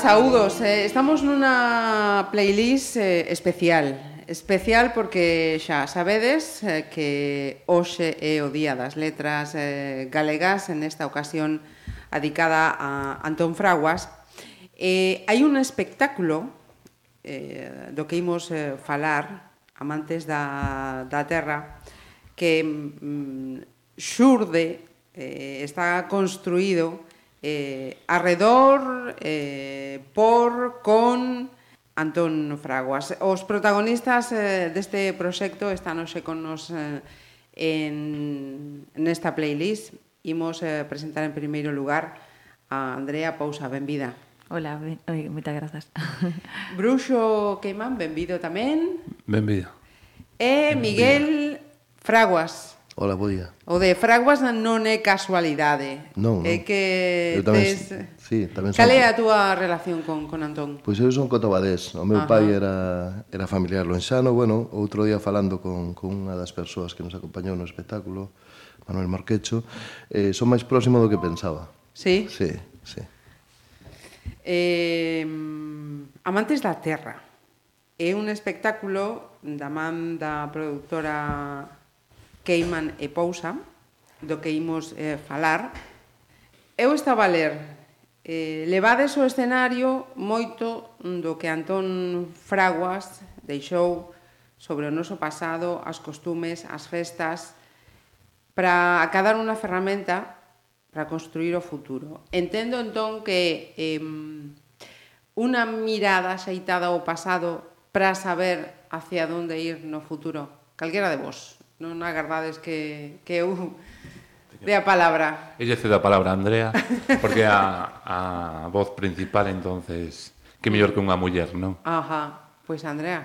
saúdos. Eh, estamos nunha playlist eh, especial. Especial porque xa sabedes eh, que hoxe é o Día das Letras eh, Galegas, en esta ocasión adicada a Antón Fraguas. Eh, hai un espectáculo eh, do que imos eh, falar, amantes da, da terra, que mm, xurde, eh, está construído eh, arredor, eh, por, con Antón Fraguas. Os protagonistas eh, deste proxecto están hoxe con nos eh, en, nesta playlist. Imos eh, presentar en primeiro lugar a Andrea Pousa. Benvida. Hola, ben, oi, moitas grazas. Bruxo Queimán, benvido tamén. Benvido. E Miguel Fraguas. Ola, bo día. O de fraguas non é casualidade. Non, non. É que eu tamén, tes... sí, tamén Cal é a túa relación con, con Antón? Pois eu son cotobadés. O meu Ajá. pai era, era familiar loenxano. Bueno, outro día falando con, con unha das persoas que nos acompañou no espectáculo, Manuel Marquecho, eh, son máis próximo do que pensaba. Sí? Sí, sí. Eh, Amantes da Terra é un espectáculo da man da productora Queiman e Pousa, do que imos eh, falar. Eu estaba a ler eh, levades o escenario moito do que Antón Fraguas deixou sobre o noso pasado, as costumes, as festas, para acadar unha ferramenta para construir o futuro. Entendo entón que eh, unha mirada xeitada ao pasado para saber hacia onde ir no futuro. Calquera de vos non agardades que, que uh, eu dé a palabra. Ella cedo a palabra a Andrea, porque a, a voz principal, entonces, que mellor que unha muller, non? Ajá, pois pues Andrea.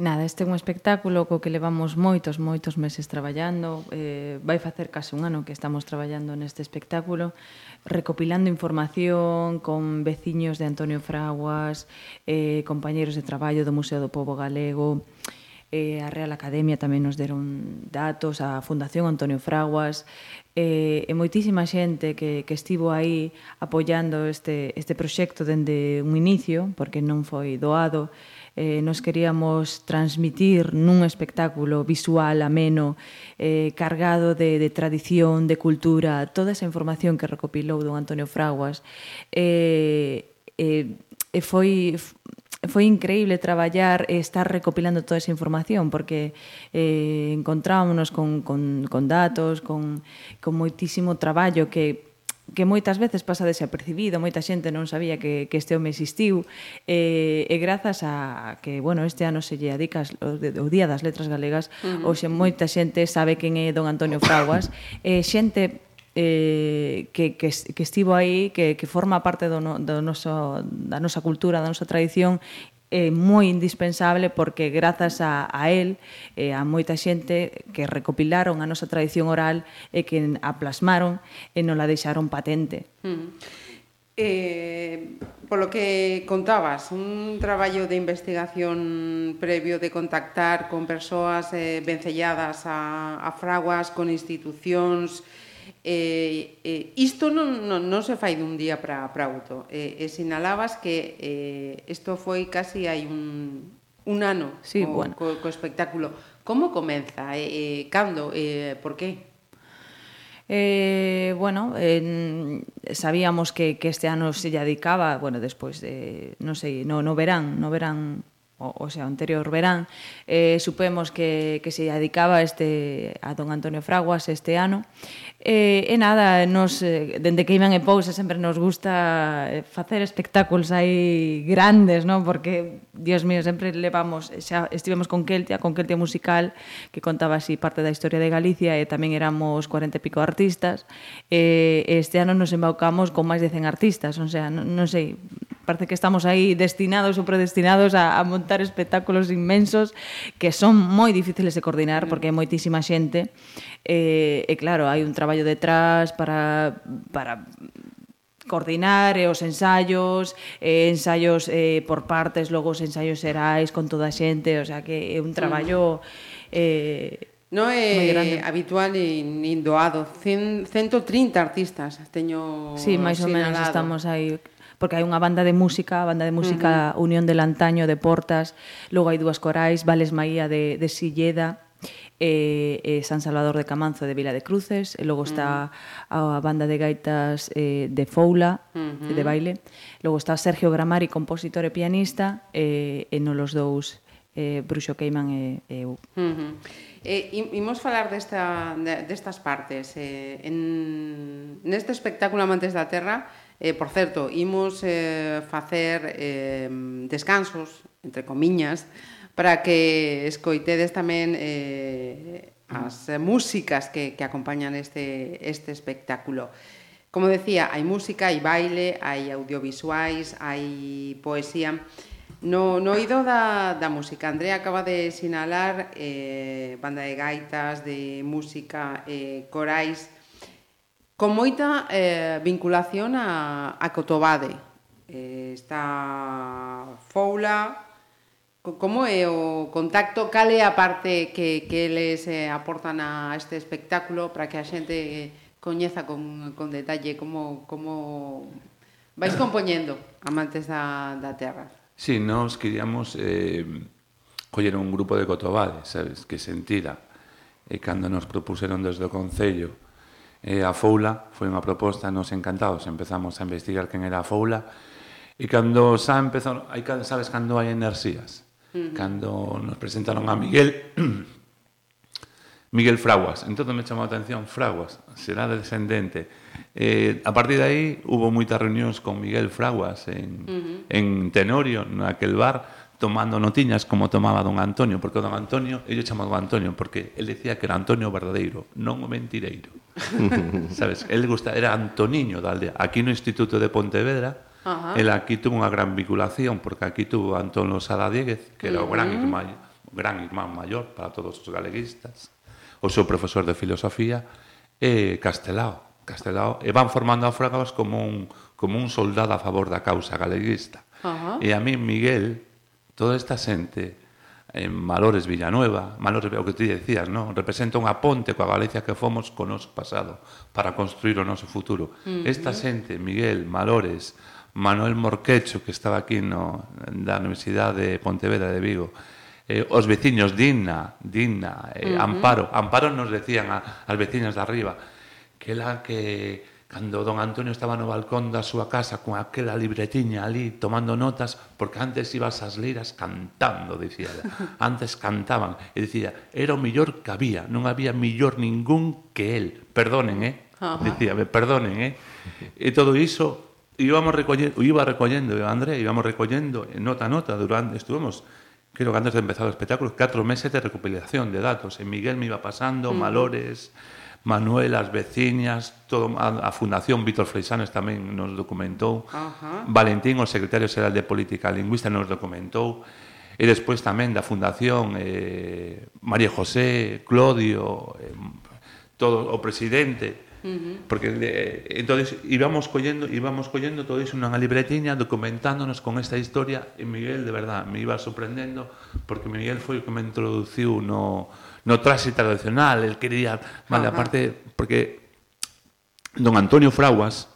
Nada, este é un espectáculo co que levamos moitos, moitos meses traballando. Eh, vai facer case un ano que estamos traballando neste espectáculo, recopilando información con veciños de Antonio Fraguas, eh, compañeiros de traballo do Museo do Pobo Galego, eh, eh, a Real Academia tamén nos deron datos, a Fundación Antonio Fraguas, eh, e moitísima xente que, que estivo aí apoiando este, este proxecto dende un inicio, porque non foi doado, eh, nos queríamos transmitir nun espectáculo visual, ameno, eh, cargado de, de tradición, de cultura, toda esa información que recopilou don Antonio Fraguas, eh, eh, e foi foi increíble traballar e estar recopilando toda esa información porque eh, encontrámonos con, con, con datos, con, con moitísimo traballo que que moitas veces pasa desapercibido, moita xente non sabía que, que este home existiu, e, eh, e grazas a que, bueno, este ano se lle adicas o, o Día das Letras Galegas, uh -huh. hoxe moita xente sabe quen é don Antonio Fraguas, eh, e xente eh, que, que, que estivo aí, que, que forma parte do, no, do noso, da nosa cultura, da nosa tradición, é moi indispensable porque grazas a, a él e eh, a moita xente que recopilaron a nosa tradición oral e que a plasmaron e non la deixaron patente. Mm. Eh, polo que contabas, un traballo de investigación previo de contactar con persoas eh, vencelladas a, a fraguas, con institucións, eh, Eh, eh, isto non, non, non se fai dun día para para outro. Eh, e sinalabas que eh, isto foi casi hai un, un ano sí, co, bueno. co, co espectáculo. Como comeza? Eh, eh, cando? Eh, por que? Eh, bueno, eh, sabíamos que, que este ano se lle dedicaba, bueno, despois de, non sei, no, no verán, no verán o, o sea, anterior verán, eh, supemos que, que se dedicaba este, a don Antonio Fraguas este ano. Eh, e nada, nos, eh, dende que iban e pousa sempre nos gusta eh, facer espectáculos aí grandes, non? Porque, dios mío, sempre levamos, xa estivemos con Keltia, con Keltia Musical, que contaba así parte da historia de Galicia, e tamén éramos 40 e pico artistas, e este ano nos embaucamos con máis de 100 artistas, non, sea, non, non sei, parece que estamos aí destinados ou predestinados a, a montar espectáculos inmensos que son moi difíciles de coordinar porque hai moitísima xente. E, e claro, hai un traballo detrás para, para coordinar e os ensaios, e ensaios eh, por partes, logo os ensaios xerais con toda a xente, o sea que é un mm. traballo eh, No é habitual e indoado. 130 artistas teño Sí, máis ou menos estamos aí porque hai unha banda de música, a banda de música uh -huh. Unión del Antaño de Portas, logo hai dúas corais, Vales Maía de, de Silleda, eh, eh, San Salvador de Camanzo de Vila de Cruces, e logo está uh -huh. a banda de gaitas eh, de Foula, uh -huh. de baile, logo está Sergio Gramari, compositor e pianista, eh, e non los dous eh, Bruxo Queiman e, e eu. Uh -huh. Eh, imos falar desta, destas partes. Eh, en, neste espectáculo Amantes da Terra Eh, por certo, imos eh, facer eh, descansos, entre comiñas, para que escoitedes tamén eh, as músicas que, que acompañan este, este espectáculo. Como decía, hai música, hai baile, hai audiovisuais, hai poesía. No, no oído da, da música, Andrea acaba de sinalar eh, banda de gaitas, de música, eh, corais, con moita eh, vinculación a, a Cotobade. Eh, está Foula, como é o contacto, cal é a parte que, que eles eh, aportan a este espectáculo para que a xente eh, coñeza con, con detalle como, como vais compoñendo Amantes da, da Terra? Sí, nós queríamos eh, coller un grupo de Cotobade, sabes, que sentira. E cando nos propuseron desde o Concello eh, a Foula foi unha proposta nos encantados, empezamos a investigar quen era a Foula e cando xa empezaron, hai, sabes cando hai enerxías, uh -huh. cando nos presentaron a Miguel Miguel Fraguas, entón me chamou a atención Fraguas, será descendente. Eh, a partir de aí hubo moitas reunións con Miguel Fraguas en, uh -huh. en Tenorio, naquel bar, tomando notiñas como tomaba don Antonio, porque don Antonio, ellos chamaban Antonio, porque el decía que era Antonio verdadeiro, non o mentireiro. sabes, él gusta, era Antoniño da aldea. Aquí no Instituto de Pontevedra, Ajá. él aquí tuvo unha gran vinculación, porque aquí tuvo Antón Losada Dieguez, que era uh -huh. o gran irmán, gran irmán maior para todos os galeguistas, o seu profesor de filosofía, e Castelao. Castelao, e van formando a Fragas como un, como un soldado a favor da causa galeguista. Ajá. E a mí, Miguel, toda esta xente en Malores Villanueva, Malores, o que ti decías, non? Representa unha ponte coa Galicia que fomos con noso pasado para construir o noso futuro. Uh -huh. Esta xente, Miguel, Malores, Manuel Morquecho, que estaba aquí no, da Universidade de Pontevedra de Vigo, eh, os veciños Dina, Dina, eh, uh -huh. Amparo, Amparo nos decían a, as veciñas de arriba que la que Cando don Antonio estaba no balcón da súa casa con aquela libretiña ali tomando notas, porque antes ibas as leiras cantando, dicía. Antes cantaban, e dicía, era o mellor que había, non había mellor ningún que el. Perdonen, eh? Dicía, perdonen, eh? E todo iso íbamos recollendo, iba recollendo, André, íbamos recollendo nota a nota durante, estuvemos creo que antes de empezar o espectáculo, catro meses de recopilación de datos. En Miguel me iba pasando, uh -huh. Malores, Manuel, as veciñas, todo, a, a Fundación Víctor Freixanes tamén nos documentou, uh -huh. Valentín, o secretario xeral de Política Lingüista, nos documentou, e despois tamén da Fundación eh, María José, Clodio, eh, todo o presidente, Uh -huh. porque eh, entonces íbamos collendo íbamos collendo todo iso nunha libretiña documentándonos con esta historia e Miguel de verdad me iba sorprendendo porque Miguel foi o que me introduciu no no traxe tradicional, el quería, vale, Ajá. aparte, porque don Antonio Fraguas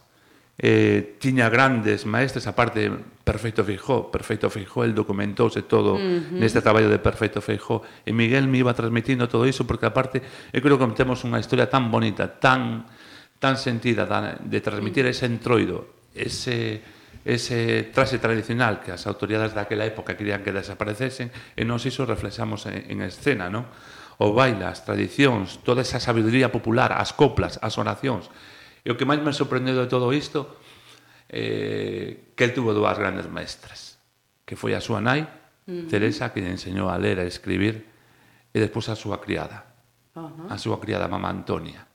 eh, tiña grandes maestres, aparte, Perfecto Feijó, Perfecto Feijó, el documentouse todo uh -huh. neste traballo de Perfecto Feijó, e Miguel me iba transmitindo todo iso, porque aparte, eu creo que temos unha historia tan bonita, tan tan sentida, de transmitir mm. ese entroido, ese ese traxe tradicional que as autoridades daquela época querían que desaparecesen e nós iso reflexamos en, en escena, non? o baile, as tradicións, toda esa sabiduría popular, as coplas, as oracións. E o que máis me sorprendeu de todo isto eh, que el tuvo dúas grandes maestras, que foi a súa nai, uh -huh. Teresa, que lle enseñou a ler e a escribir, e despois a súa criada, uh -huh. a súa criada, mamá Antonia.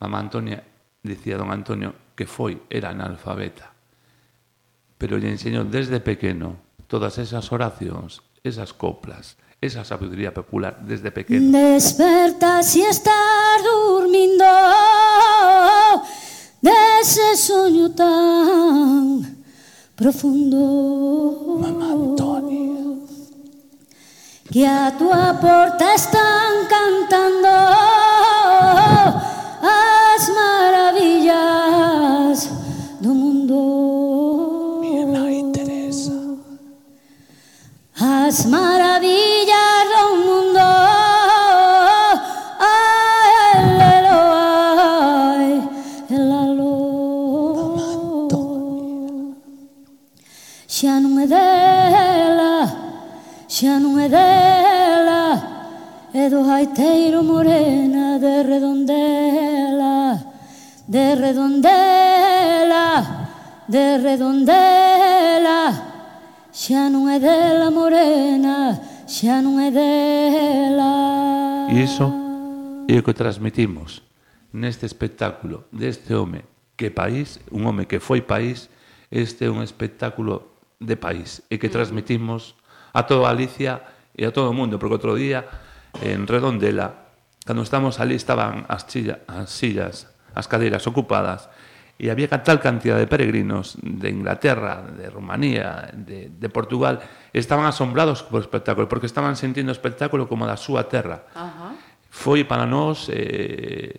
Mamá Antonia, dicía don Antonio, que foi, era analfabeta, pero lle enseñou desde pequeno todas esas oracións, esas coplas, esa sabiduría popular desde pequeno. Desperta si estás durmiendo de ese sueño tan profundo. Mamá Antonia. Que a tu puerta están cantando las maravillas del mundo. las maravillas do mundo. Ay, Xa non é dela, xa non é dela, é do haiteiro morena de redondela, de redondela, de redondela. Xa non é dela morena, xa non é dela. E iso é o que transmitimos neste espectáculo deste home que país, un home que foi país, este é un espectáculo de país e que transmitimos a toda Galicia e a todo o mundo, porque outro día en Redondela, cando estamos ali estaban as, chilla, as sillas, as cadeiras ocupadas e había tal cantidad de peregrinos de Inglaterra, de Rumanía, de, de Portugal, estaban asombrados por o espectáculo, porque estaban sentindo o espectáculo como da súa terra. Ajá. Foi para nós eh,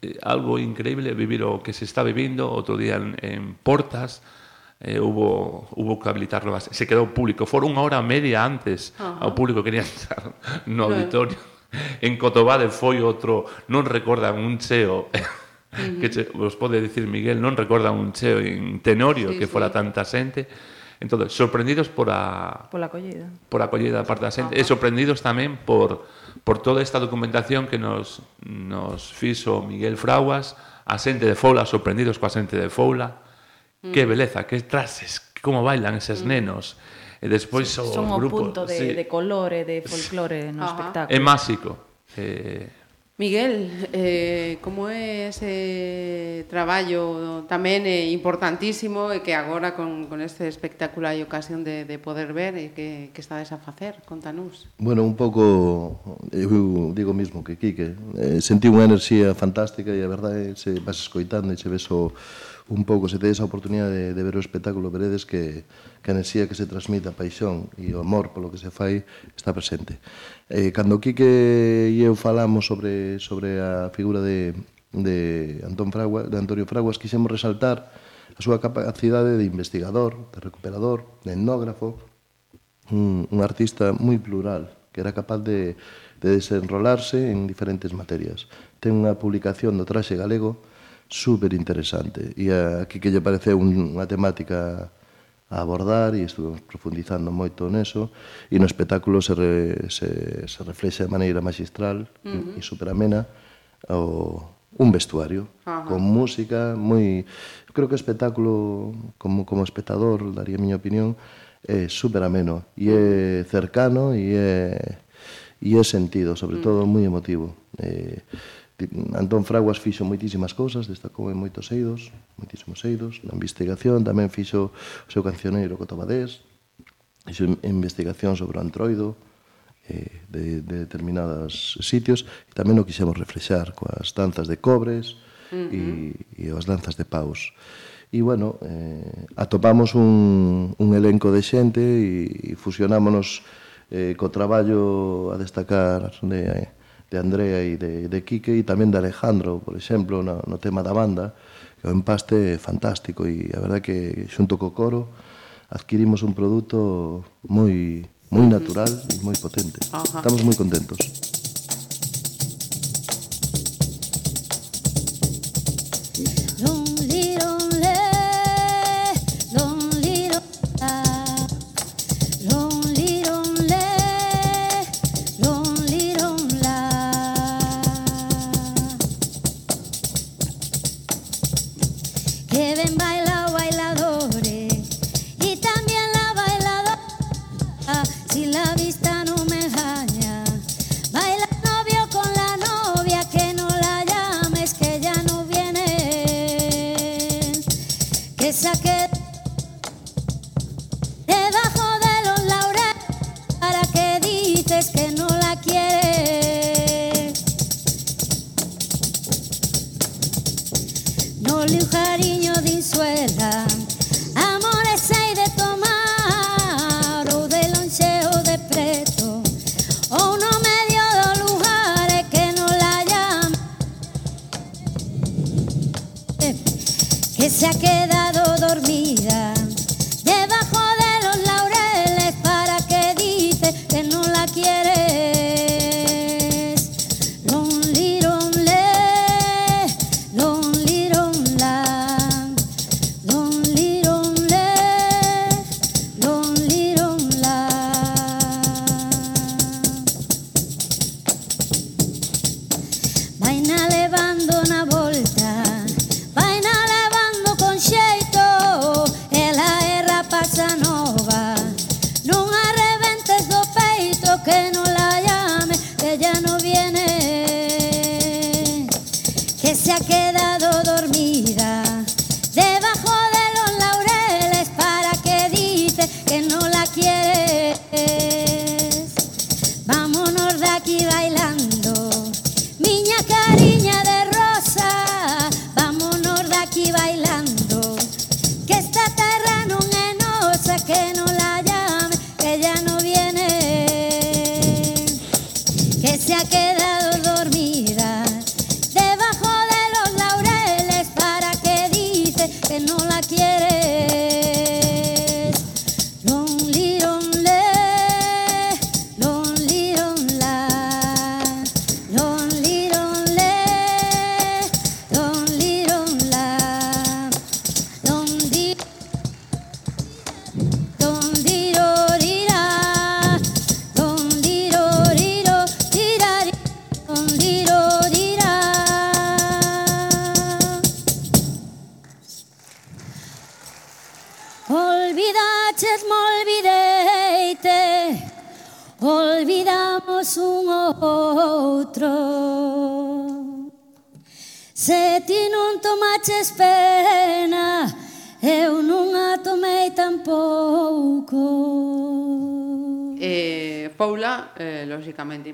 eh, algo increíble vivir o que se está vivindo. Outro día en, en Portas, eh, hubo, hubo que habilitarlo. Se quedou público. Fora unha hora media antes Ajá. ao público quería entrar no auditorio. Claro. En Cotobade foi outro, non recordan un cheo que che, vos pode dicir Miguel, non recorda un cheo en Tenorio sí, que fora sí. tanta xente. Entón, sorprendidos por a... Por a acollida. Por a acollida da parte da xente. Ah, e sorprendidos tamén por, por toda esta documentación que nos, nos fixo Miguel Fraguas, a xente de Foula, sorprendidos coa xente de Foula. Mm. Que beleza, que trases, como bailan eses mm. nenos. E despois sí, o son grupos... Son o punto de, sí. de colore, de folclore no Ajá. espectáculo. É máxico. Eh, Miguel, eh, como é ese eh, traballo tamén é eh, importantísimo e que agora con, con este espectáculo hai ocasión de, de poder ver e que, que estades a facer? Contanos. Bueno, un pouco, eu digo mismo que Quique, eh, sentí unha enerxía fantástica e a verdade se vas escoitando e se ves o, un pouco, se tedes a oportunidade de, de ver o espectáculo, veredes que, que a enerxía que se transmite a paixón e o amor polo que se fai está presente. Eh, cando Quique e eu falamos sobre, sobre a figura de, de, Antón Fraguas, de Antonio Fraguas, quixemos resaltar a súa capacidade de investigador, de recuperador, de etnógrafo, un, un artista moi plural, que era capaz de, de desenrolarse en diferentes materias. Ten unha publicación do traxe galego super interesante e aquí que lle parece unha temática a abordar e estuvemos profundizando moito neso e no espectáculo se, re, se, se reflexa de maneira magistral uh -huh. e superamena o, un vestuario Ajá. con música moi creo que o espectáculo como como espectador daría a miña opinión é super ameno e é cercano e é e é sentido, sobre mm. todo moi emotivo. Eh, Antón Fraguas fixo moitísimas cousas, destacou en moitos eidos, moitísimos eidos, na investigación tamén fixo o seu cancioneiro Cotobadés, fixo investigación sobre o antroido, eh, de, de determinados sitios, e tamén o quixemos reflexar coas danzas de cobres uh -huh. e, e as danzas de paus. E, bueno, eh, atopamos un, un elenco de xente e, e fusionámonos eh, co traballo a destacar de, eh, de Andrea e de, de Quique e tamén de Alejandro, por exemplo, no, no tema da banda, que o empaste é fantástico e a verdade que xunto co coro adquirimos un produto moi moi natural e moi potente. Ajá. Estamos moi contentos.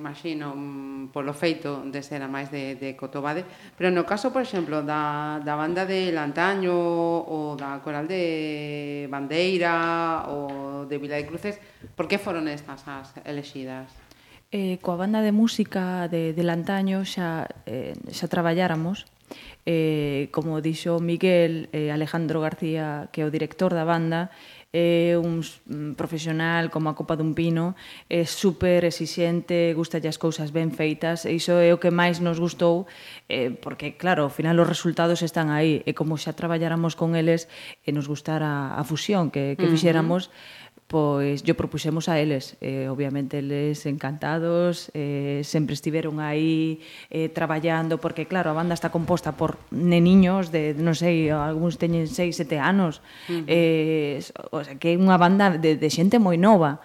imagino, mm, polo feito de ser a máis de, de Cotobade, pero no caso, por exemplo, da, da banda de Lantaño ou da coral de Bandeira ou de Vila de Cruces, por que foron estas as elexidas? Eh, coa banda de música de, de Lantaño xa, eh, xa traballáramos, eh, como dixo Miguel eh, Alejandro García, que é o director da banda, é un mm, profesional como a copa dun pino, é super exixente, gusta as cousas ben feitas, e iso é o que máis nos gustou, eh, porque, claro, ao final os resultados están aí, e como xa traballáramos con eles, e nos gustara a fusión que, que fixéramos, uh -huh. Fixéramos, pois yo propuxemos a eles. Eh, obviamente eles encantados, eh, sempre estiveron aí eh, traballando, porque claro, a banda está composta por neniños de, non sei, algúns teñen 6, 7 anos, uh -huh. eh, o sea, que é unha banda de, de xente moi nova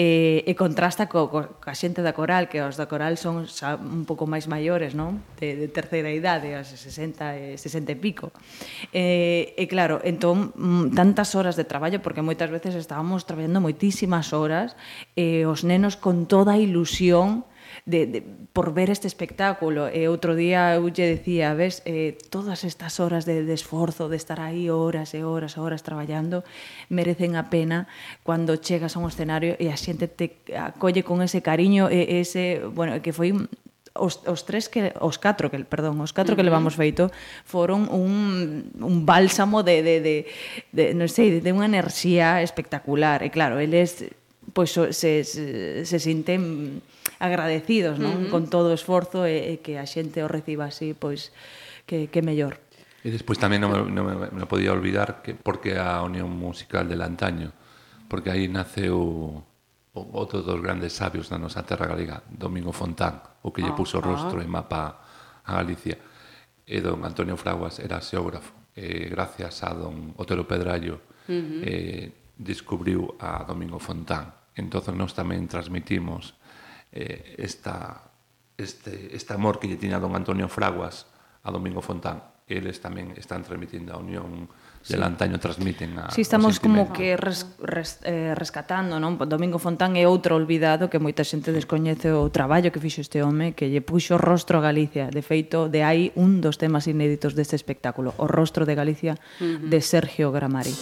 e, e contrasta co, co, ca xente da coral, que os da coral son xa un pouco máis maiores, non? De, de terceira idade, aos 60 e 60 e pico. E, e claro, entón, mm, tantas horas de traballo, porque moitas veces estábamos traballando moitísimas horas, e os nenos con toda a ilusión de, de por ver este espectáculo. Eh, e outro día eu lle decía, ves, eh, todas estas horas de, de esforzo, de estar aí horas e horas e horas traballando, merecen a pena cando chegas a un escenario e a xente te acolle con ese cariño e ese, bueno, que foi os, os tres que os catro que perdón, os catro que levamos feito foron un, un bálsamo de de de, de non sei, de unha enerxía espectacular. E claro, eles pois se se, se sinten agradecidos, non? Uh -huh. Con todo o esforzo e, e que a xente o reciba así, pois que que mellor. E despois tamén non me, non me, me podía olvidar que porque a Unión Musical del Antaño, porque aí naceu o, outro dos grandes sabios da nosa terra galega, Domingo Fontán, o que lle puso o rostro ah. e mapa a Galicia. E don Antonio Fraguas era xeógrafo. E gracias a don Otero Pedrallo uh -huh. eh, descubriu a Domingo Fontán. Entón, nós tamén transmitimos eh, esta, este, este amor que lle tiña don Antonio Fraguas a Domingo Fontán. Eles tamén están transmitindo a Unión sí. del antaño transmiten a Si sí, estamos como que res, res, eh, rescatando, non? Domingo Fontán é outro olvidado que moita xente descoñece o traballo que fixo este home, que lle puxo rostro a Galicia. De feito, de aí un dos temas inéditos deste espectáculo, o rostro de Galicia uh -huh. de Sergio Gramari.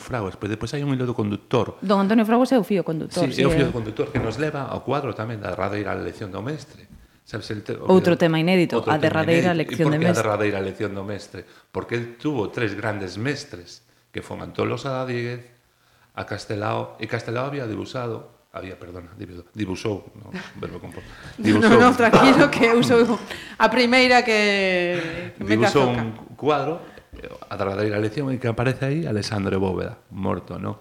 Antonio Fraguas, pois depois hai un hilo do conductor. Don Antonio Fraguas é o fío conductor. Sí, sí, é o fío do conductor que nos leva ao cuadro tamén da derradeira lección do mestre. Sabes, el te, outro tema inédito, outro a derradeira lección do mestre. E por que a derradeira lección do mestre? Porque el tuvo tres grandes mestres, que fon Antón Losada Díguez, a Castelao, e Castelao había debusado había, perdona, dibusou, no, verbo composto. Dibusou. No, no, tranquilo que usou a primeira que me dibusou un cuadro a derradeira lección e que aparece aí Alexandre Bóveda, morto, ¿no?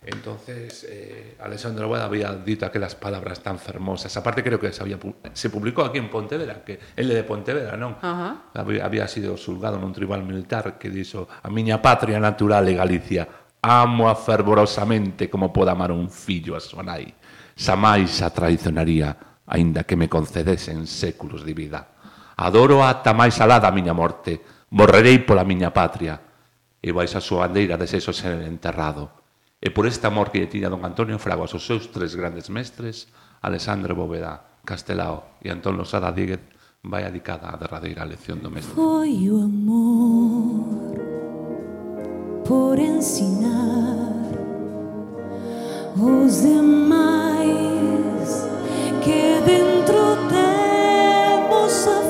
Entonces, eh, Alexandre Bóveda había dito aquelas palabras tan fermosas. Aparte, creo que se, había, se publicó aquí en Pontevedra, que ele de Pontevedra, non? Ajá. había, había sido sulgado nun tribunal militar que dixo a miña patria natural é Galicia, amo-a fervorosamente como poda amar un fillo a súa nai. Xamais a traicionaría, aínda que me concedesen séculos de vida. Adoro ata máis alada a miña morte, Morrerei pola miña patria. E vais a súa bandeira de sexo ser enterrado. E por esta amor que lle tiña don Antonio Fraguas os seus tres grandes mestres, Alessandro Bóveda, Castelao e Antón Losada Díguez, vai adicada a derradeira lección do mestre. Foi o amor por ensinar os demais que dentro temos a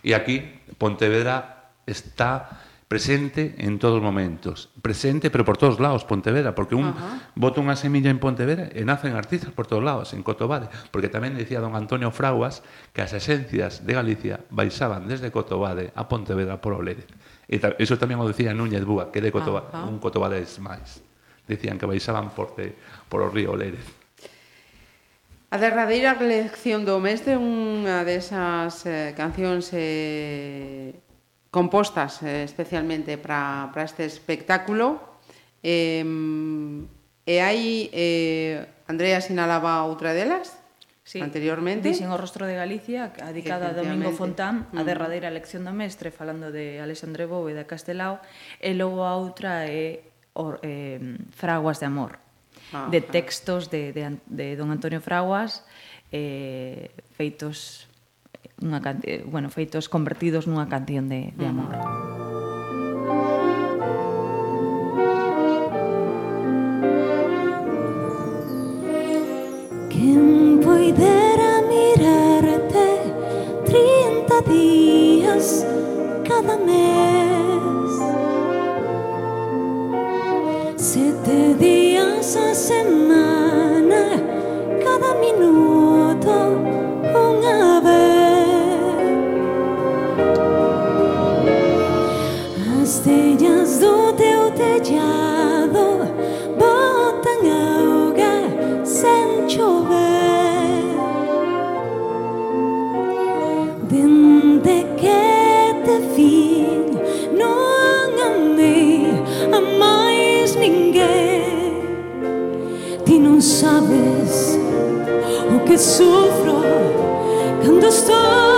E aquí Pontevedra está presente en todos os momentos. Presente, pero por todos lados, Pontevedra, porque un uh boto unha semilla en Pontevedra e nacen artistas por todos lados, en Cotobade, porque tamén decía don Antonio Fraguas que as esencias de Galicia baixaban desde Cotobade a Pontevedra por Olérez. E ta eso tamén o decía Núñez Búa, que de Cotobade, Ajá. un Cotobade es máis. Decían que baixaban por, de, por o río Olérez. A derradeira lección do mestre é unha desas eh, cancións eh, compostas eh, especialmente para este espectáculo. Eh, e hai, eh, Andrea sinalaba outra delas, sí. anteriormente. Dixen o rostro de Galicia, adicada a Domingo Fontán, a mm. derradeira lección do mestre, falando de Alexandre Bóveda Castelao, e logo a outra é or, eh, Fraguas de Amor Ah, de textos de, de, de don Antonio Fraguas eh, feitos unha eh, bueno, feitos convertidos nunha canción de, de mm. amor. Quen poidera mirarte 30 días cada mes Sete días a semana Cada minuto unha vez que sufro cuando estoy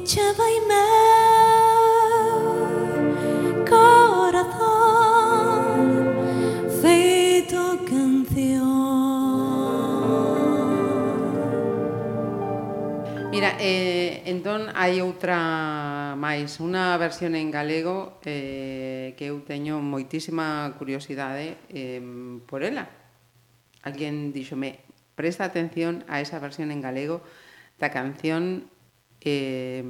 dichaba y meu corazón feito canción Mira, eh, entón hai outra máis, unha versión en galego eh, que eu teño moitísima curiosidade eh, por ela. Alguén díxome, presta atención a esa versión en galego da canción eh,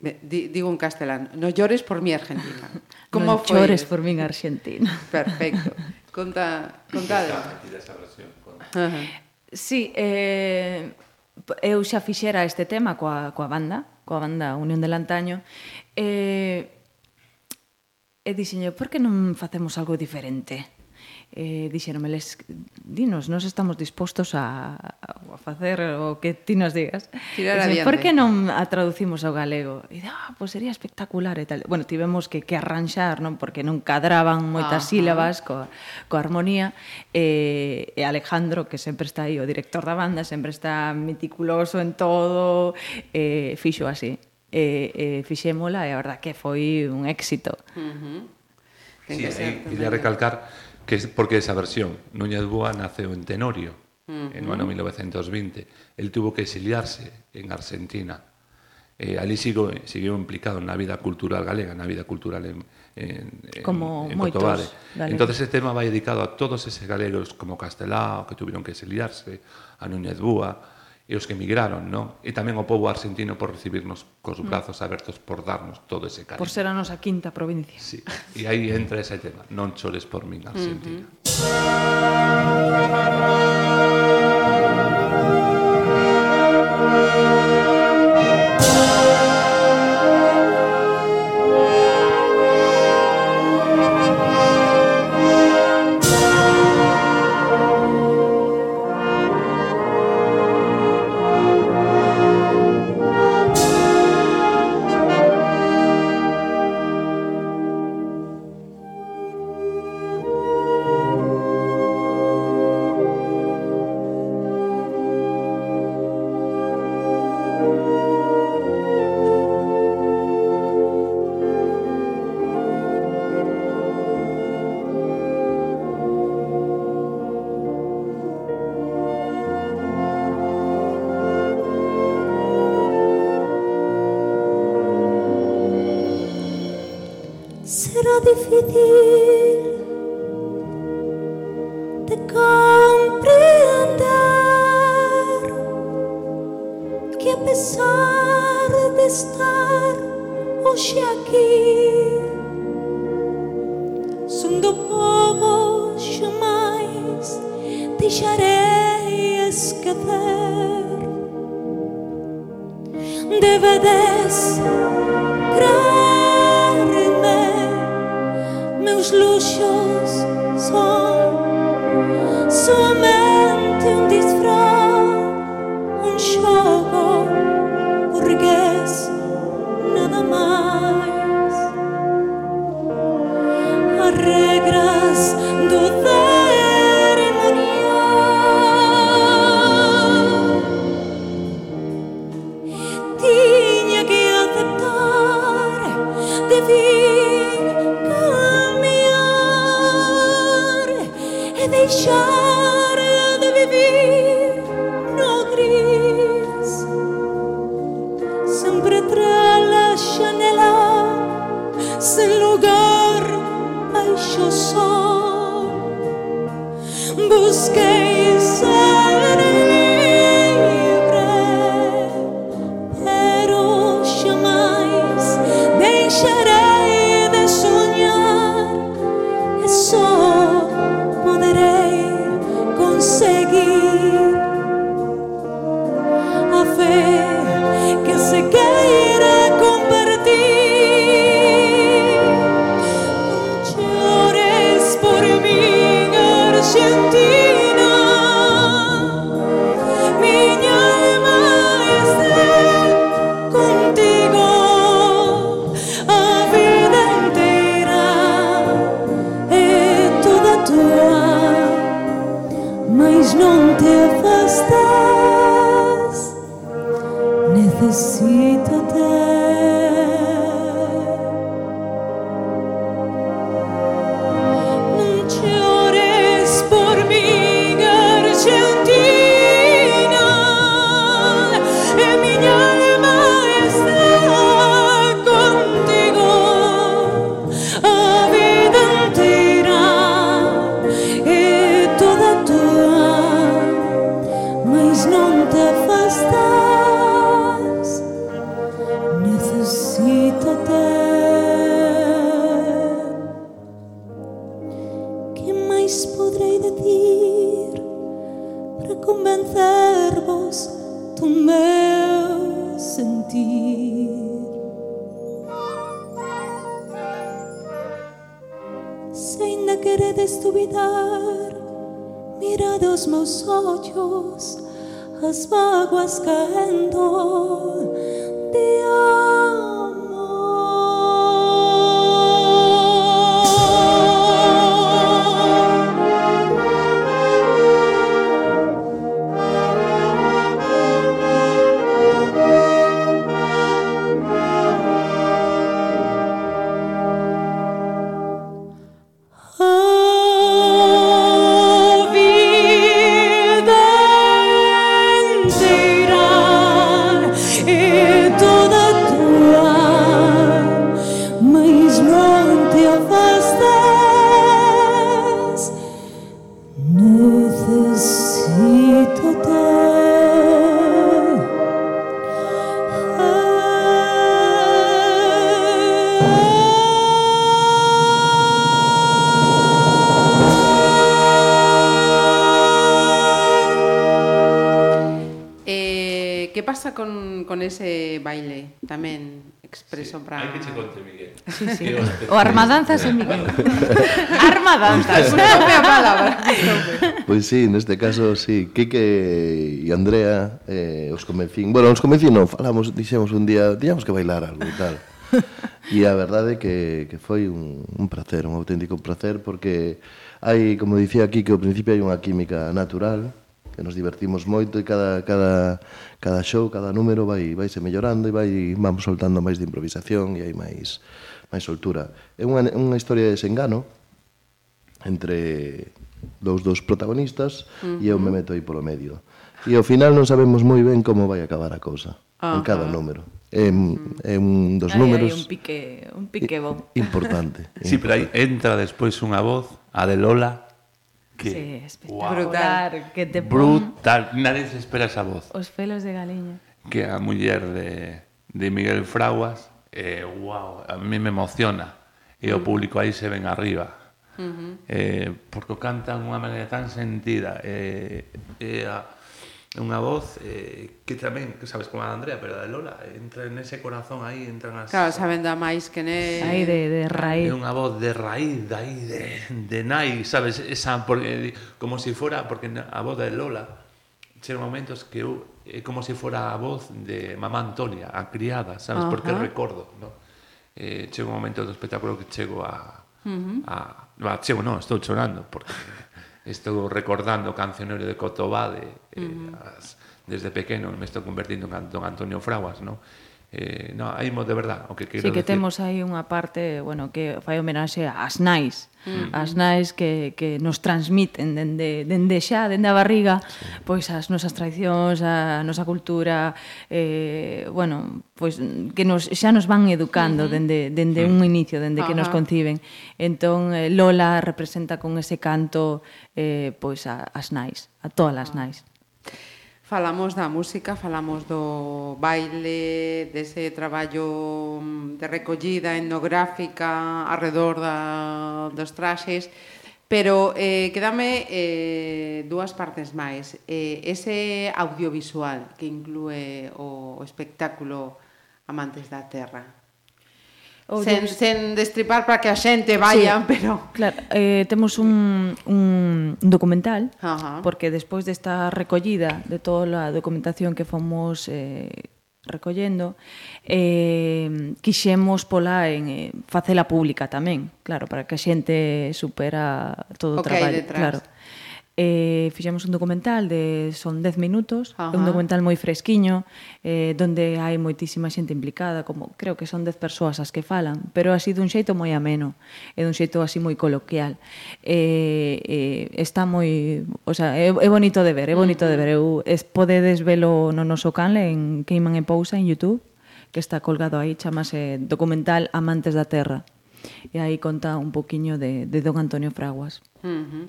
di, digo en castelán, no llores por mi Argentina. Como no foi? llores por min Argentina. Perfecto. Conta, contade. Uh. Sí, eh, eu xa fixera este tema coa, coa banda, coa banda Unión del Antaño, eh, e dixenlle, por que non facemos algo diferente? eh, dixeronme, les, dinos, nos estamos dispostos a, a facer o que ti nos digas. Tirar Dixen, por que non a traducimos ao galego? E ah, pois pues sería espectacular e tal. Bueno, tivemos que, que arranxar, non? Porque non cadraban moitas Ajá. sílabas coa, coa armonía. E, e Alejandro, que sempre está aí, o director da banda, sempre está meticuloso en todo, eh, fixo así. E, e fixémola e a verdad que foi un éxito. Uh -huh. Ten sí, que ser, e, e recalcar que porque esa versión, Núñez Boa naceu en Tenorio, uh -huh. ano 1920. El tuvo que exiliarse en Argentina. Eh, ali sigo, siguió implicado na vida cultural galega, na vida cultural en, en, como en, en moitos Cotobade. Galegos. Ese tema vai dedicado a todos eses galegos como Castelao, que tuvieron que exiliarse, a Núñez Boa e os que emigraron, non? E tamén o povo argentino por recibirnos cos mm. brazos abertos por darnos todo ese cariño. Por ser a nosa quinta provincia. Sí. E aí entra ese tema, non chores por min Argentina. Uh -huh. O armadanzas en Miguel. armadanzas. Unha propia palabra. Pois pues sí, neste caso, sí. Quique e Andrea eh, os convencín. Bueno, os convencín, non, falamos, dixemos un día, tiñamos que bailar algo e tal. E a verdade que, que foi un, un placer, un auténtico placer, porque hai, como dicía aquí, que ao principio hai unha química natural, que nos divertimos moito e cada, cada, cada show, cada número vai, vai se mellorando e vai, vamos soltando máis de improvisación e hai máis máis soltura. É unha, unha historia de desengano entre dous dos protagonistas uh -huh. e eu me meto aí polo medio. E ao final non sabemos moi ben como vai acabar a cousa uh -huh. en cada número. É, é un dos aí, números... Hai un pique, un pique bo. Importante. sí, pero aí entra despois unha voz, a de Lola, que sí, espectacular, wow, brutal, que te brutal, nadie se espera esa voz. Os pelos de galiña. Que a muller de, de Miguel Fraguas eh, wow, a mí me emociona. E o mm. público aí se ven arriba. Eh, porque o cantan unha maneira tan sentida. Eh, eh, a, unha voz eh, que tamén, que sabes como a Andrea, pero a de Lola, entra en ese corazón aí, entran as... Claro, saben da máis que ne... Aí de, de ah. raíz. É unha voz de raíz, de aí, de, de nai, sabes, esa, porque, eh, como se si fora, porque a voz de Lola, xeron momentos que eu é como se fora a voz de mamá Antonia, a criada, sabes? Uh -huh. Porque recordo, no? Eh, chega un momento do espectáculo que chego a... Uh -huh. a bah, chego, non, estou chorando, porque estou recordando o cancionero de Cotobade, eh, uh -huh. as, desde pequeno me estou convertindo en Don Antonio Fraguas, non? Eh, no, hai mo de verdad, o que quero sí, que decir. temos aí unha parte, bueno, que fai homenaxe ás nais, mm. as nais que, que nos transmiten dende, dende xa, dende a barriga, sí. pois as nosas tradicións, a nosa cultura, eh, bueno, pois que nos, xa nos van educando mm -hmm. dende, dende mm. un inicio, dende Ajá. que nos conciben. Entón, eh, Lola representa con ese canto eh, pois a, as nais, a todas as ah. nais falamos da música, falamos do baile, dese traballo mm, de recollida etnográfica alrededor da, dos traxes, pero eh, quedame eh, dúas partes máis. Eh, ese audiovisual que inclúe o, o espectáculo Amantes da Terra. Ou sen, dos... sen destripar para que a xente vaya, sí, pero... Claro, eh, temos un, un documental, Ajá. porque despois desta recollida de toda a documentación que fomos eh, recollendo, eh, quixemos pola en eh, facela pública tamén, claro, para que a xente supera todo o o traballo. Detrás. Claro eh, fixemos un documental de son 10 minutos, Ajá. un documental moi fresquiño, eh, donde hai moitísima xente implicada, como creo que son 10 persoas as que falan, pero así dun xeito moi ameno, e dun xeito así moi coloquial. Eh, eh, está moi, o sea, é, é bonito de ver, é bonito de ver. Eu es podedes velo no noso canle en Queiman e Pousa en YouTube, que está colgado aí, chamase documental Amantes da Terra. E aí conta un poquiño de, de Don Antonio Fraguas. Uh -huh.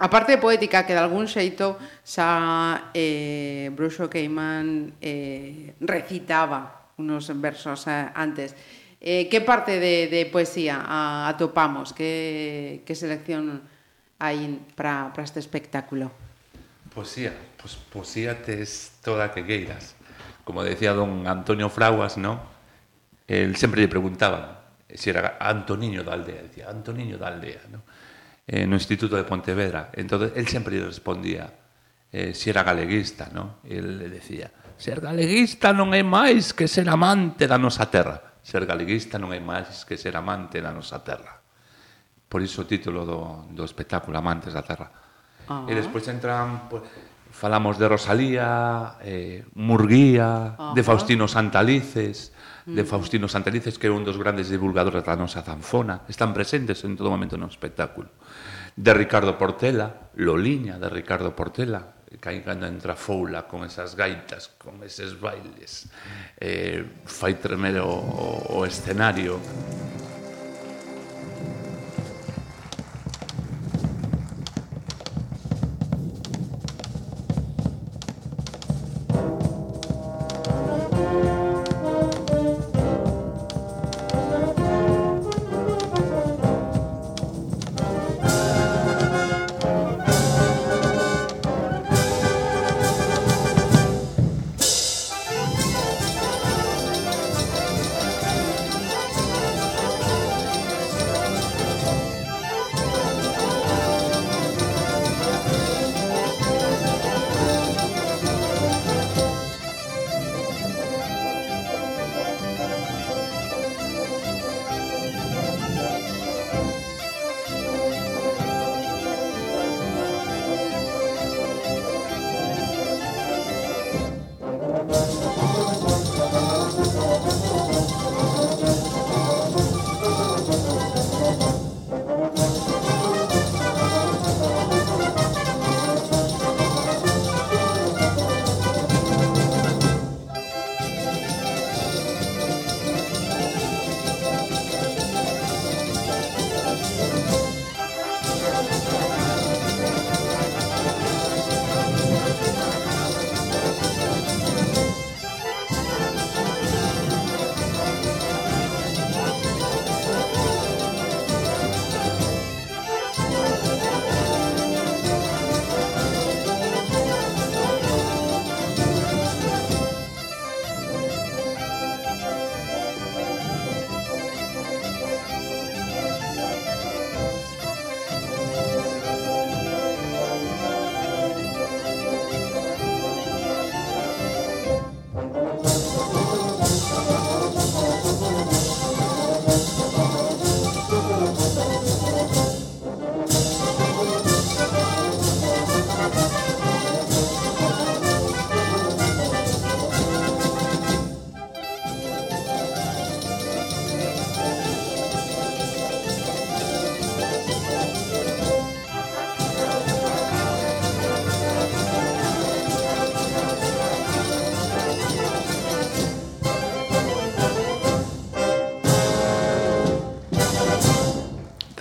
A parte poética que de algún xeito xa eh, Bruxo Queimán eh, recitaba unos versos eh, antes. Eh, que parte de, de poesía a, atopamos? Que, que selección hai para este espectáculo? Poesía, pues poesía tes toda que queiras. Como decía don Antonio Fraguas, ¿no? Él sempre le preguntaban si era Antoniño da aldea, decía Antoniño da aldea, ¿no? eh, no Instituto de Pontevedra. Entonces, él sempre lle respondía eh, si era galeguista, ¿no? E él le decía, ser galeguista non é máis que ser amante da nosa terra. Ser galeguista non é máis que ser amante da nosa terra. Por iso o título do, do espectáculo, Amantes da Terra. Uh -huh. E despois entran... Pues, falamos de Rosalía, eh, Murguía, uh -huh. de Faustino Santalices, de mm. Faustino Santalices, que é un dos grandes divulgadores da nosa zanfona, están presentes en todo momento no espectáculo de Ricardo Portela, Loliña de Ricardo Portela, que cando entra Foula con esas gaitas, con eses bailes, eh, fai tremer o, o escenario.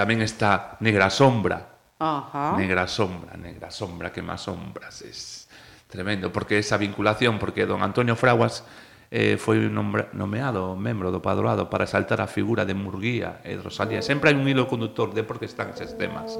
tamén está Negra Sombra. Ajá. Negra Sombra, Negra Sombra, que máis sombras es tremendo, porque esa vinculación, porque don Antonio Fraguas eh, foi nombra, nomeado membro do Padroado para exaltar a figura de Murguía e de Rosalía. Sempre hai un hilo conductor de por que están eses temas.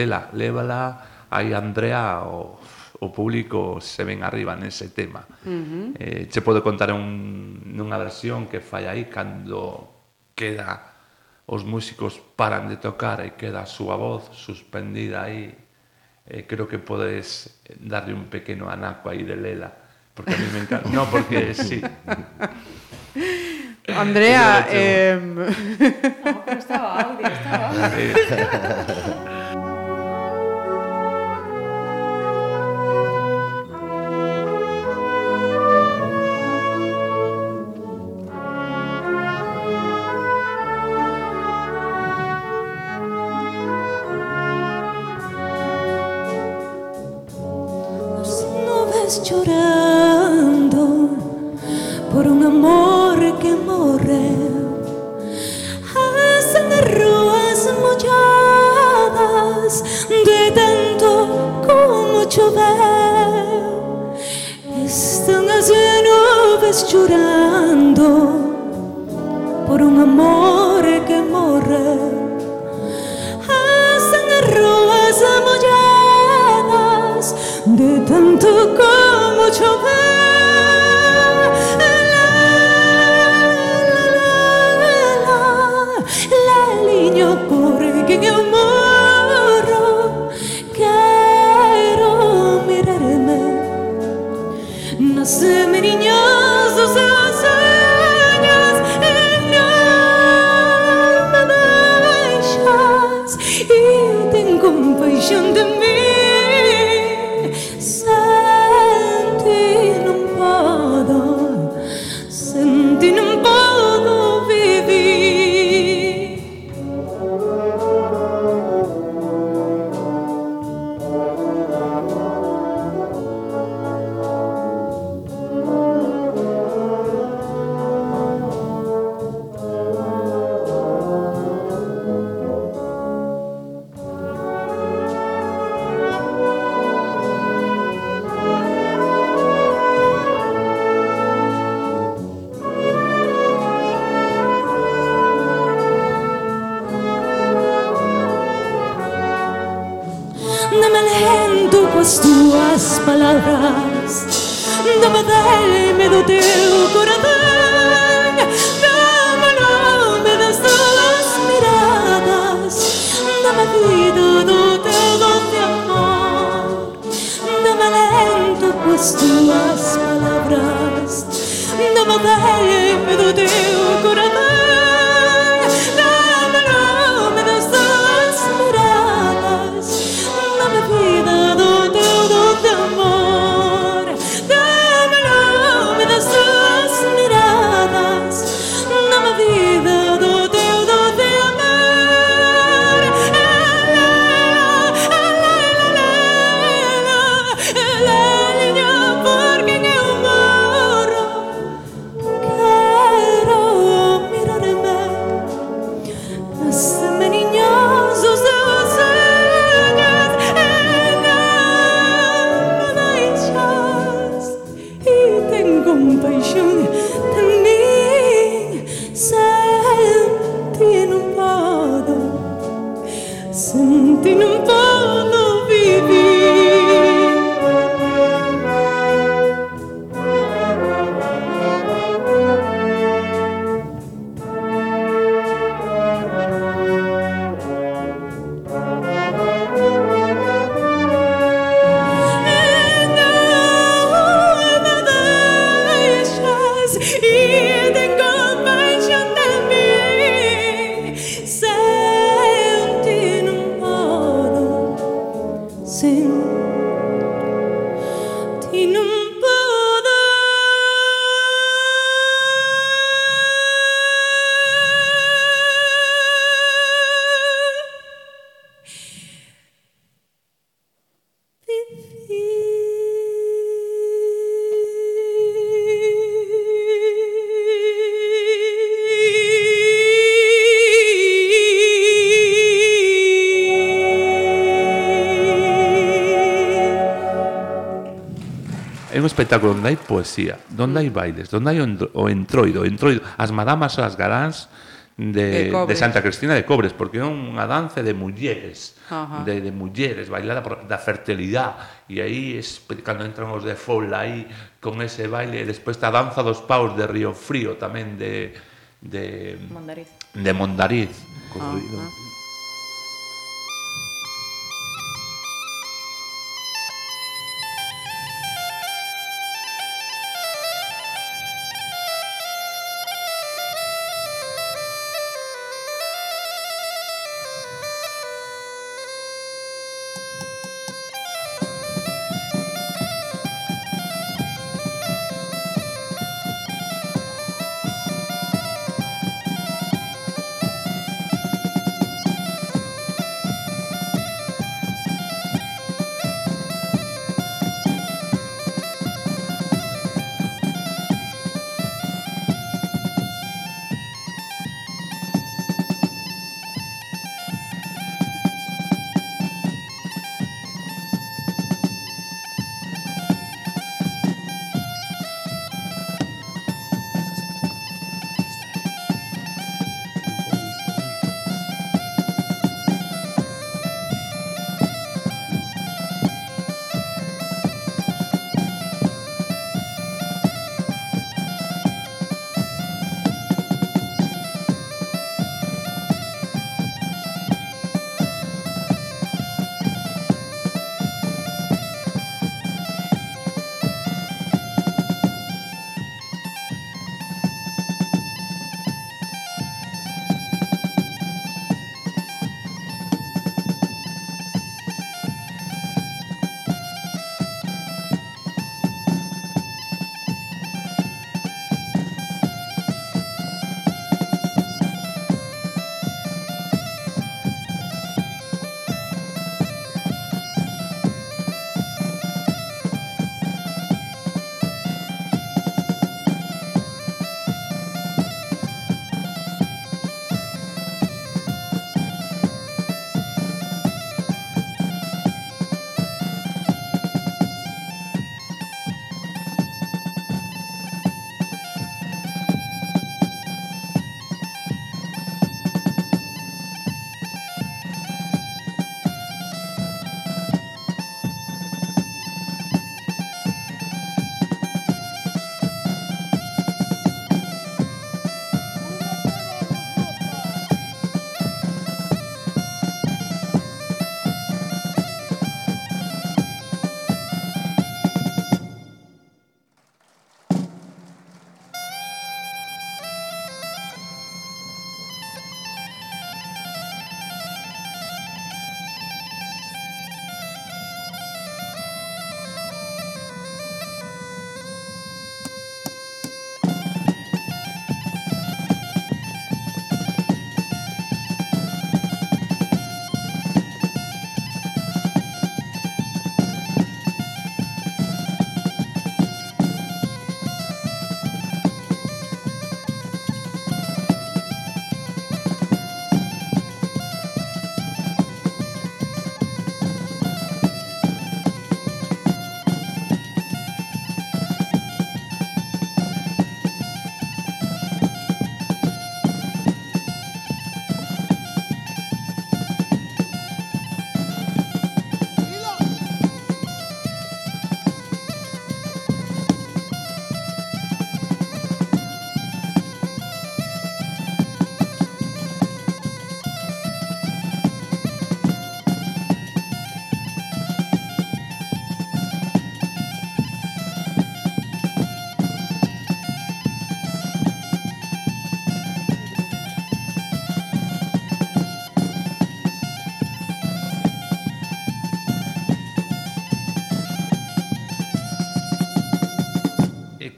Lela, lévala, hai Andrea o, o público se ven arriba nese tema. Uh -huh. eh, contar un, versión que fai aí cando queda os músicos paran de tocar e queda a súa voz suspendida aí. Eh, creo que podes darle un pequeno anaco aí de Lela, porque a mí me encanta. no, porque sí. Andrea, eh... no, pero estaba audio, estaba audio. Dame el com coas tuas palabras Dame del medo teu coração. espectáculo onde hai poesía, onde hai bailes, onde hai o entroido, o entroido, as madamas as garáns de, de, de Santa Cristina de Cobres, porque é unha danza de mulleres, Ajá. de, de mulleres, bailada por, da fertilidade, e aí es, cando entran os de Fola aí con ese baile, e despois a danza dos paus de Río Frío tamén de... de Mondariz. De Mondariz. Corrido.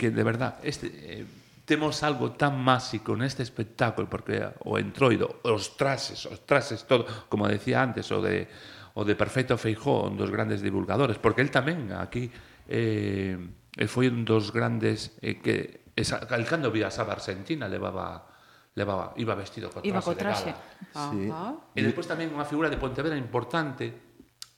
que de verdad este, eh, temos algo tan máxico neste espectáculo porque o entroido, os trases, os trases todo, como decía antes, o de o de Perfecto Feijó, un dos grandes divulgadores, porque él tamén aquí eh, foi un dos grandes eh, que esa, cando vía a Argentina levaba levaba iba vestido co traxe, iba co traxe. De gala. Sí. E depois tamén unha figura de Pontevedra importante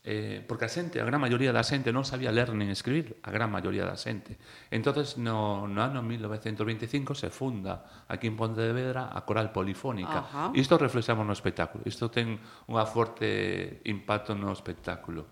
eh, porque a xente, a gran maioría da xente non sabía ler nin escribir, a gran maioría da xente. Entonces no, no ano 1925 se funda aquí en Pontevedra a Coral Polifónica. Ajá. Isto reflexamos no espectáculo, isto ten unha forte impacto no espectáculo.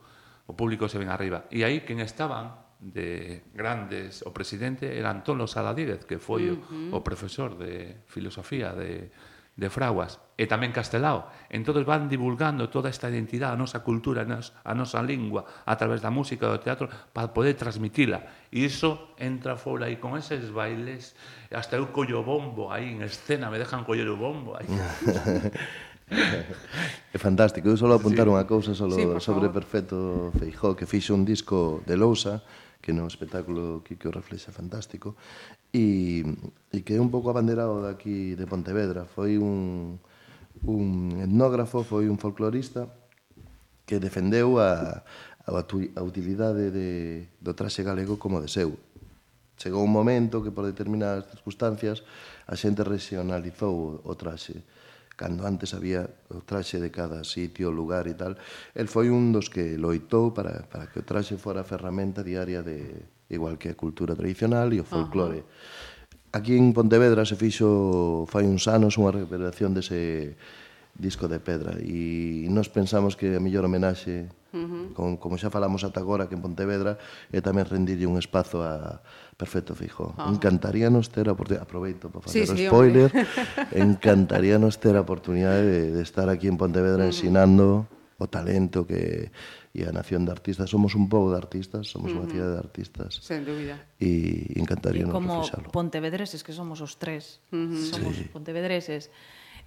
O público se ven arriba. E aí quen estaban de grandes, o presidente era Antón Losada Díguez, que foi uh -huh. o, o profesor de filosofía de de Fraguas e tamén Castelao. Entón van divulgando toda esta identidade, a nosa cultura, a nosa, a nosa lingua, a través da música do teatro, para poder transmitila. E iso entra fora aí con eses bailes, hasta eu collo bombo aí en escena, me dejan coller o bombo aí. É fantástico. Eu só apuntar sí. unha cousa solo sí, sobre Perfecto Feijó, que fixo un disco de Lousa, que no espectáculo que, que o reflexa fantástico, e, e que é un pouco abanderado daqui de Pontevedra. Foi un, un etnógrafo, foi un folclorista que defendeu a, a utilidade de, do traxe galego como de seu. Chegou un momento que por determinadas circunstancias a xente regionalizou o traxe cando antes había o traxe de cada sitio, lugar e tal, el foi un dos que loitou para, para que o traxe fora a ferramenta diaria de igual que a cultura tradicional e o folclore. Uh -huh. Aquí en Pontevedra se fixo fai uns anos unha recuperación dese disco de pedra e nós pensamos que a mellor homenaxe uh -huh. con, como xa falamos ata agora que en Pontevedra é tamén rendirlle un espazo a, Perfecto, fijo. Ah. Encantaría Encantaríanos ter a oportunidade, aproveito para facer sí, sí, o spoiler, hombre. encantaríanos ter a oportunidade de, de estar aquí en Pontevedra mm. ensinando o talento que e a nación de artistas. Somos un pobo de artistas, somos mm -hmm. unha cidade de artistas. Sen dúbida. E encantaríanos e como profesarlo. pontevedreses, que somos os tres, mm -hmm. somos sí. pontevedreses,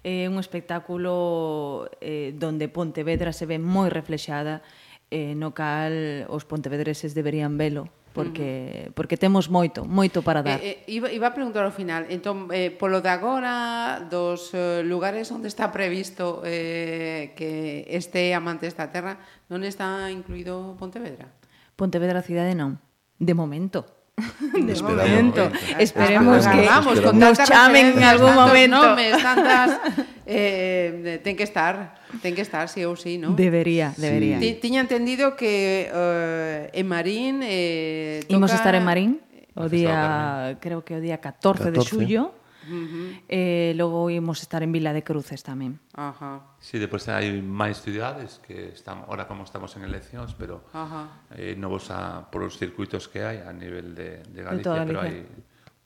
é eh, un espectáculo eh, donde Pontevedra se ve moi reflexada, eh, no cal os pontevedreses deberían velo porque, uh -huh. porque temos moito, moito para dar. Eh, eh, iba, iba a preguntar ao final, entón, eh, polo de agora, dos eh, lugares onde está previsto eh, que este amante esta terra, non está incluído Pontevedra? Pontevedra cidade non, de momento. de Esperamos, momento. Esperemos que vamos, con nos chamen en algún momento. Nomes, tantas, eh, ten que estar, ten que estar, sí ou sí, ¿no? Debería, debería. Sí. Tiña entendido que uh, en Marín... Eh, toca... Imos estar en Marín o día, creo que o día 14, 14. de xullo Uh -huh. eh, logo imos estar en Vila de Cruces tamén. Ajá. Si, sí, depois hai máis cidades que están, ahora como estamos en eleccións, pero Ajá. eh, novos a, por os circuitos que hai a nivel de, de Galicia, Galicia. pero hai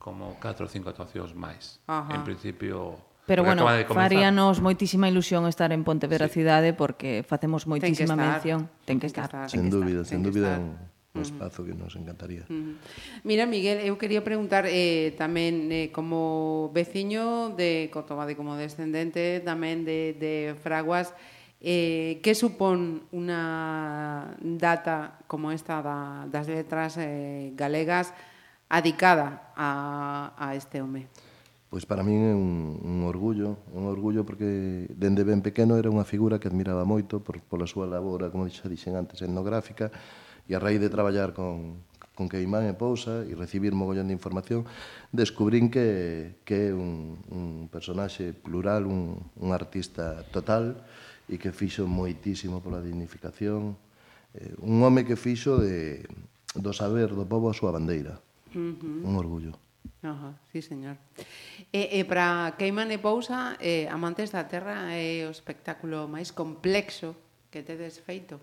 como 4 ou 5 actuacións máis. Ajá. En principio, Pero porque bueno, faríanos moitísima ilusión estar en Pontevedra sí. cidade porque facemos moitísima mención. Ten que estar. Ten que estar. Sen dúbida, sen dúbida un espazo que nos encantaría. Mira, Miguel, eu quería preguntar eh, tamén eh, como veciño de Cotobade, como descendente tamén de, de Fraguas, eh, que supón unha data como esta da, das letras eh, galegas adicada a, a este home? Pois para min é un, un orgullo, un orgullo porque dende ben pequeno era unha figura que admiraba moito por, pola súa labora, como xa dixen antes, etnográfica, E a raíz de traballar con, con Queimán e Pousa e recibir mogollón de información, descubrín que, que é un, un personaxe plural, un, un artista total e que fixo moitísimo pola dignificación. Eh, un home que fixo de, do saber do povo a súa bandeira. Uh -huh. Un orgullo. Ajá, sí, señor. Eh, eh, e, e para Queiman e Pousa, eh, Amantes da Terra é o espectáculo máis complexo que tedes feito.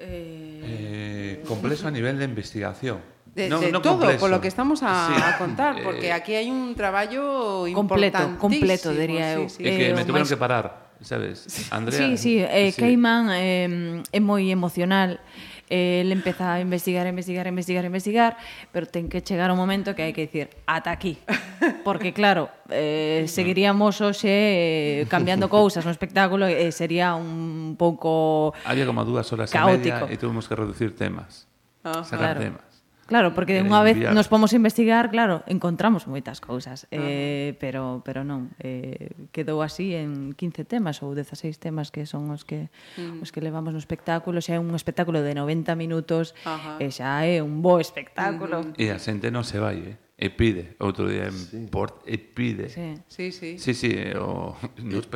Eh... eh complejo a nivel de investigación. De, no, de no todo, complexo. por lo que estamos a, sí. a contar, porque eh, aquí hai un traballo completo, completo, diría eu. Sí, sí. É que eh, me tuvieron máis... que parar, sabes? Andrea. Sí, sí, eh, sí. Eh, é moi emocional. Eh, el empeza a investigar, investigar, investigar, investigar, pero ten que chegar un momento que hai que dicir ata aquí. Porque claro, eh, seguiríamos hoxe eh, cambiando cousas no espectáculo e eh, sería un pouco Había como dúas horas caótico. e media e tuvimos que reducir temas. Ah, sacar claro. temas. Claro, porque unha vez enviar. nos pomos a investigar, claro, encontramos moitas cousas, ah. eh, pero pero non, eh, quedou así en 15 temas ou 16 temas que son os que mm. os que levamos no espectáculo, xa é un espectáculo de 90 minutos, Ajá. e xa é un bo espectáculo. Mm -hmm. E a xente non se vai, eh? e pide outro día en sí. Port e pide. Sí, sí, sí. Sí, sí, eh, o nos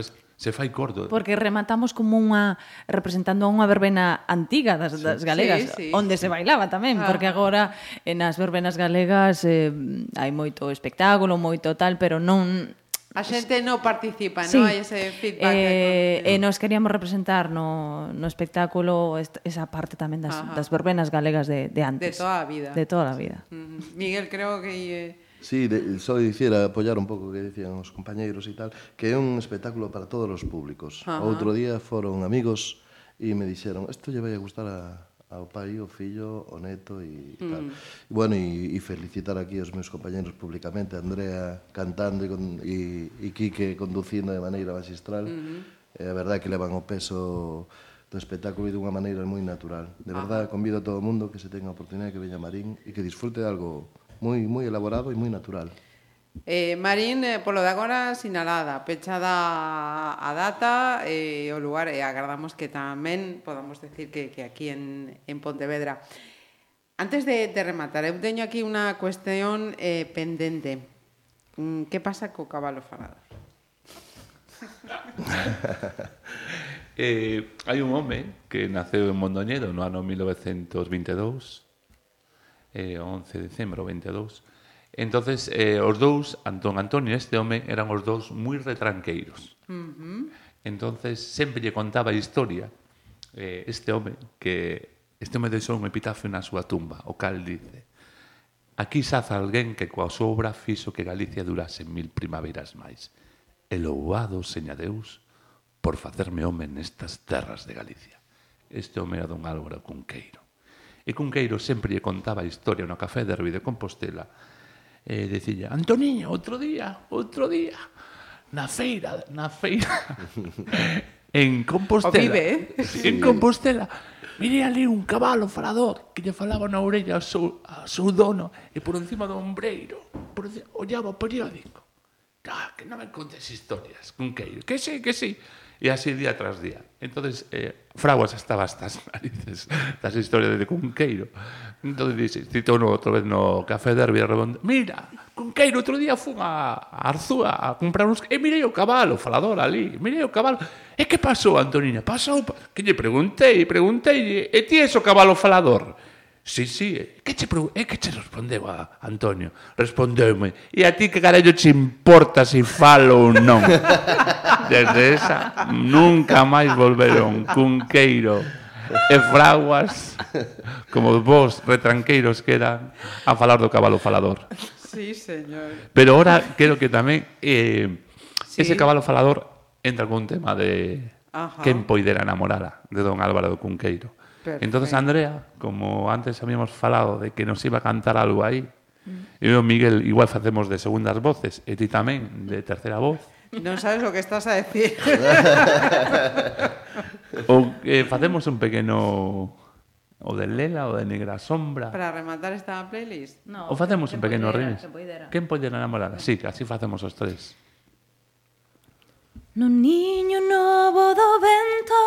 se fai corto. Porque rematamos como unha representando unha verbena antiga das, sí. das galegas, sí, sí, onde se bailaba tamén, ah. porque agora en nas verbenas galegas eh, hai moito espectáculo, moito tal, pero non A xente non participa, sí. non hai ese feedback. Eh, eh e eh, nos queríamos representar no, no espectáculo esa parte tamén das, Ajá. das verbenas galegas de, de antes. De toda a vida. De toda a vida. Miguel, creo que... Eh Sí, de, só dicir, apoiar un pouco o que dicían os compañeiros e tal, que é un espectáculo para todos os públicos. Ajá. Outro día foron amigos e me dixeron, isto lle vai a gustar a, ao pai, ao fillo, ao neto e mm. tal. E, bueno, e, e felicitar aquí os meus compañeros públicamente, Andrea cantando e, con, e, e Quique conducindo de maneira magistral. Mm -hmm. A verdade que levan o peso do espectáculo e dunha maneira moi natural. De verdade, ah. convido a todo o mundo que se tenga a oportunidade que veña Marín e que disfrute de algo moi moi elaborado e moi natural. Eh, Marín, eh, polo de agora, sinalada, pechada a data e eh, o lugar e eh, agardamos que tamén podamos decir que, que aquí en, en Pontevedra. Antes de, de rematar, eu teño aquí unha cuestión eh, pendente. Mm, que pasa co cabalo farado? eh, hai un home que naceu en Mondoñedo no ano 1922 eh, 11 de decembro, 22. Entonces, eh, os dous, Antón Antonio este home, eran os dous moi retranqueiros. Uh -huh. Entonces, sempre lle contaba a historia eh, este home que este home deixou un epitafio na súa tumba, o cal dice Aquí saza alguén que coa súa obra fixo que Galicia durase mil primaveras máis. E louvado, seña Deus, por facerme home nestas terras de Galicia. Este home era don Álvaro Cunqueiro. E Cunqueiro sempre lle contaba a historia no café de Rui de Compostela e dicía, Antoniño, outro día, outro día, na feira, na feira, en Compostela. O vive, eh? Sí. En Compostela. Mire ali un cabalo falador que lle falaba na orella ao seu, ao seu dono e por encima do ombreiro por encima, ollaba o periódico. Ah, que non me contes historias, Cunqueiro. Que sí, que sí. E así día tras día. entonces eh, fraguas estaba estas narices das historias de Cunqueiro. Entonces, dice, cito no, outra vez no café de Herbia Redonda, mira, Cunqueiro, outro día fun a Arzúa a comprar uns... E mirei o cabalo, falador ali, mirei o cabalo. E que pasou, Antonina? Pasou, que lle preguntei, preguntei, e ti és o cabalo falador? Sí, sí, eh, que che, é eh, que che respondeu a Antonio? Respondeume, e a ti que carallo che importa se si falo ou non? Desde esa, nunca máis volveron cunqueiro e fraguas como vos retranqueiros que eran a falar do cabalo falador. Sí, señor. Pero ahora creo que tamén eh, sí. ese cabalo falador entra con un tema de Ajá. quen poidera namorara de don Álvaro do Cunqueiro Perfecto. Entonces Andrea, como antes habíamos falado de que nos iba a cantar algo aí, mm. eu e Miguel igual facemos de segundas voces, e ti tamén de terceira voz. Non sabes o que estás a decir. o eh, facemos un pequeno o de Lela o de Negra Sombra. Para rematar esta playlist. No, o facemos un pequeno remix. Quen poidera enamorar? Sí, así facemos os tres. No niño novo do vento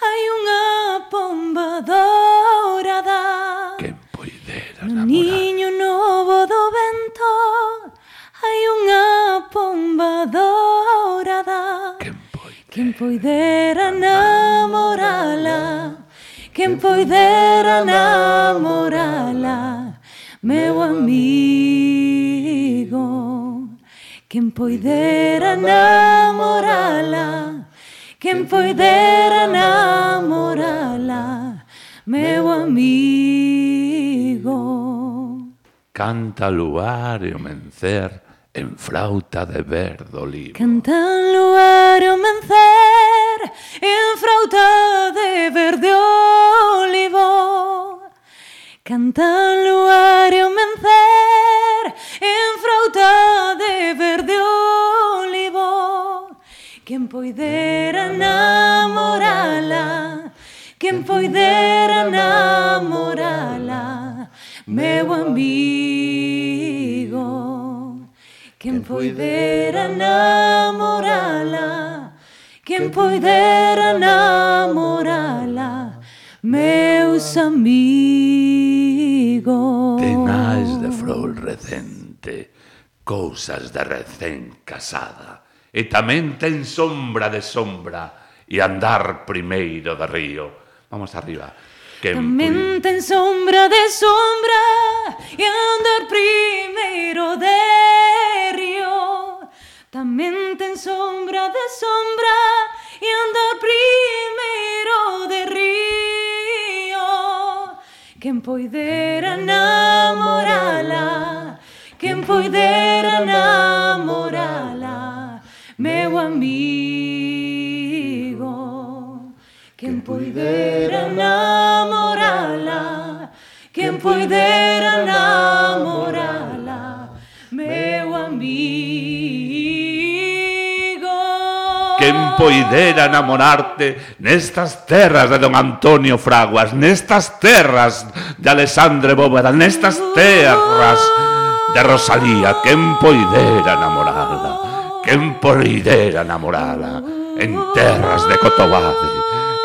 hai unha pomba dourada Quen poidera No namorar. niño novo do vento hai unha pomba dourada Quen poidera, Quen poidera namorala Quen poidera namorala Meu amigo. Quen poidera namorala Quen poidera namorala Meu amigo Canta luar e o mencer en flauta de verde olivo. Cantan luar o mencer en frauta de verde olivo. Cantan luar o mencer en frauta Quen poidera namorala Quen poidera namorala Meu amigo. Quen poidera namorala Quen poidera namorala Meus amigos. Tenais de flor recente Cousas de recén casada e tamén ten sombra de sombra e andar primeiro de río. Vamos arriba. Que tamén ten sombra de sombra e andar primeiro de río. Tamén ten sombra de sombra e andar primeiro de río. Quen poidera namorala, quen poidera namorala, meu amigo. Quen poidera namorala, quen poidera namorala, meu amigo. Quen poidera namorarte nestas terras de don Antonio Fraguas, nestas terras de Alexandre Bóveda, nestas terras de Rosalía, quen poidera enamorarla, Quen poidera namorala en terras de Cotobade,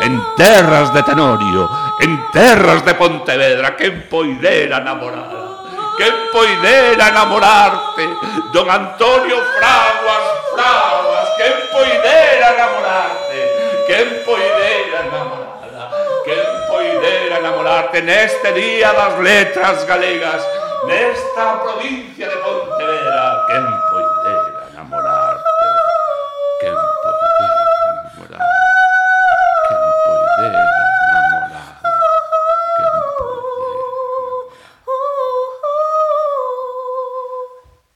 en terras de Tenorio, en terras de Pontevedra, quen poidera namorala. Quen poidera namorarte, don Antonio Fraguas, Fraguas, quen poidera namorarte, quen poidera namorala, quen poidera namorarte neste día das letras galegas, nesta provincia de Pontevedra, quen poidera.